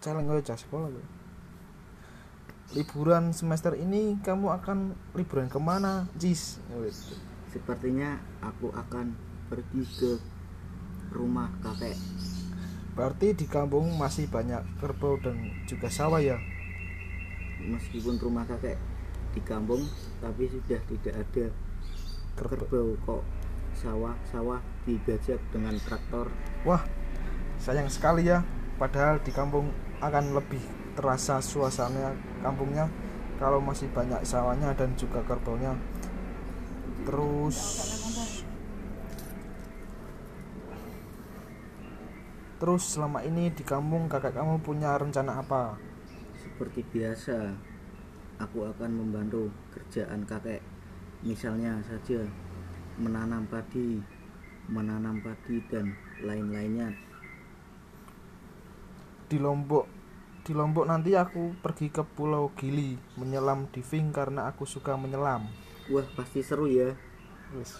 koyo cah sekolah kowe. liburan semester ini kamu akan liburan ke mana Wih, Sepertinya aku akan pergi ke rumah kakek. berarti di kampung masih banyak kerbau dan juga sawah ya Meskipun rumah kakek di kampung, tapi sudah tidak ada kerbau kerbau kok sawah-sawah dibajak dengan traktor. wah sayang sekali ya padahal di kampung akan lebih terasa suasana kampungnya kalau masih banyak sawahnya dan juga kerbaunya terus terus selama ini di kampung kakak kamu punya rencana apa Seperti biasa, aku akan membantu kerjaan kakek. Misalnya saja menanam padi, menanam padi dan lain-lainnya. Di Lombok. Di Lombok nanti aku pergi ke Pulau Gili menyelam diving karena aku suka menyelam. Wah, pasti seru ya.